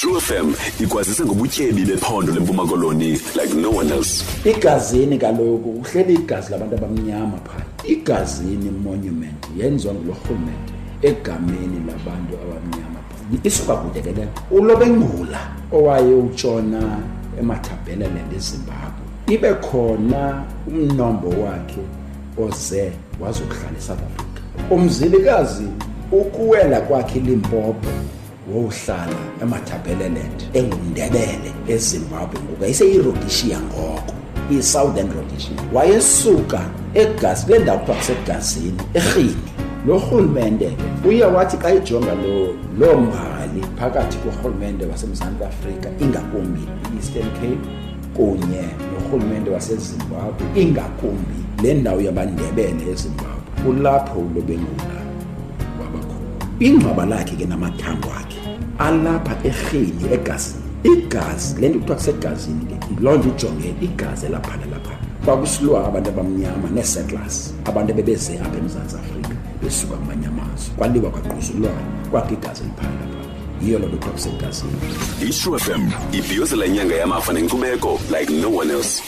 True FM ikwazisa ngobutyebi bephondo lempuma koloni like no one else. igazini kaloku uhleli igazi labantu abamnyama phaa. Igazini monument yenziwa ngulo rhulumente egameni labantu abamnyama phaa. Isuka kude ke leyo ulobengula owaye utshona emathabheleland ezimbabwe. Ibe khona umnombo wakhe oze wazokuhlala eSouth Africa umzilikazi ukuwela kwakhe ilimpopo wohlala emathabheleland engundebele ezimbabwe ngoku yayiseyirhodishiya ngoko i-southern rhodesia. Wayesuka egazi le ndawo kuthiwa kusegazini erhini lo rhulumente uye wathi xa ijonga lo loo mbali phakathi korhulumente wasemzantsi afrika ingakumbi i-eastern cape kunye norhulumente wasezimbabwe ingakumbi le ndawo yabandebele ezimbabwe kulapho ulobengula ingcwaba lakhe ke namathambo akhe alapha erheni egazini. Igazi le nto kuthiwa kusegazini ke loo nto ijonge igazi elaphana lapha. Kwakusilwa abantu abamnyama nee-settlers abantu ebebeze apha emzantsi afrika besuka kumanye amazwe. Kwaliwa kwagquzulwana kwakho igazi eliphana lapha. Yiyo loo nto kuthiwa kusegazini. I-True FM ibhiyozela inyanga yamafa nenkcubeko like no one else.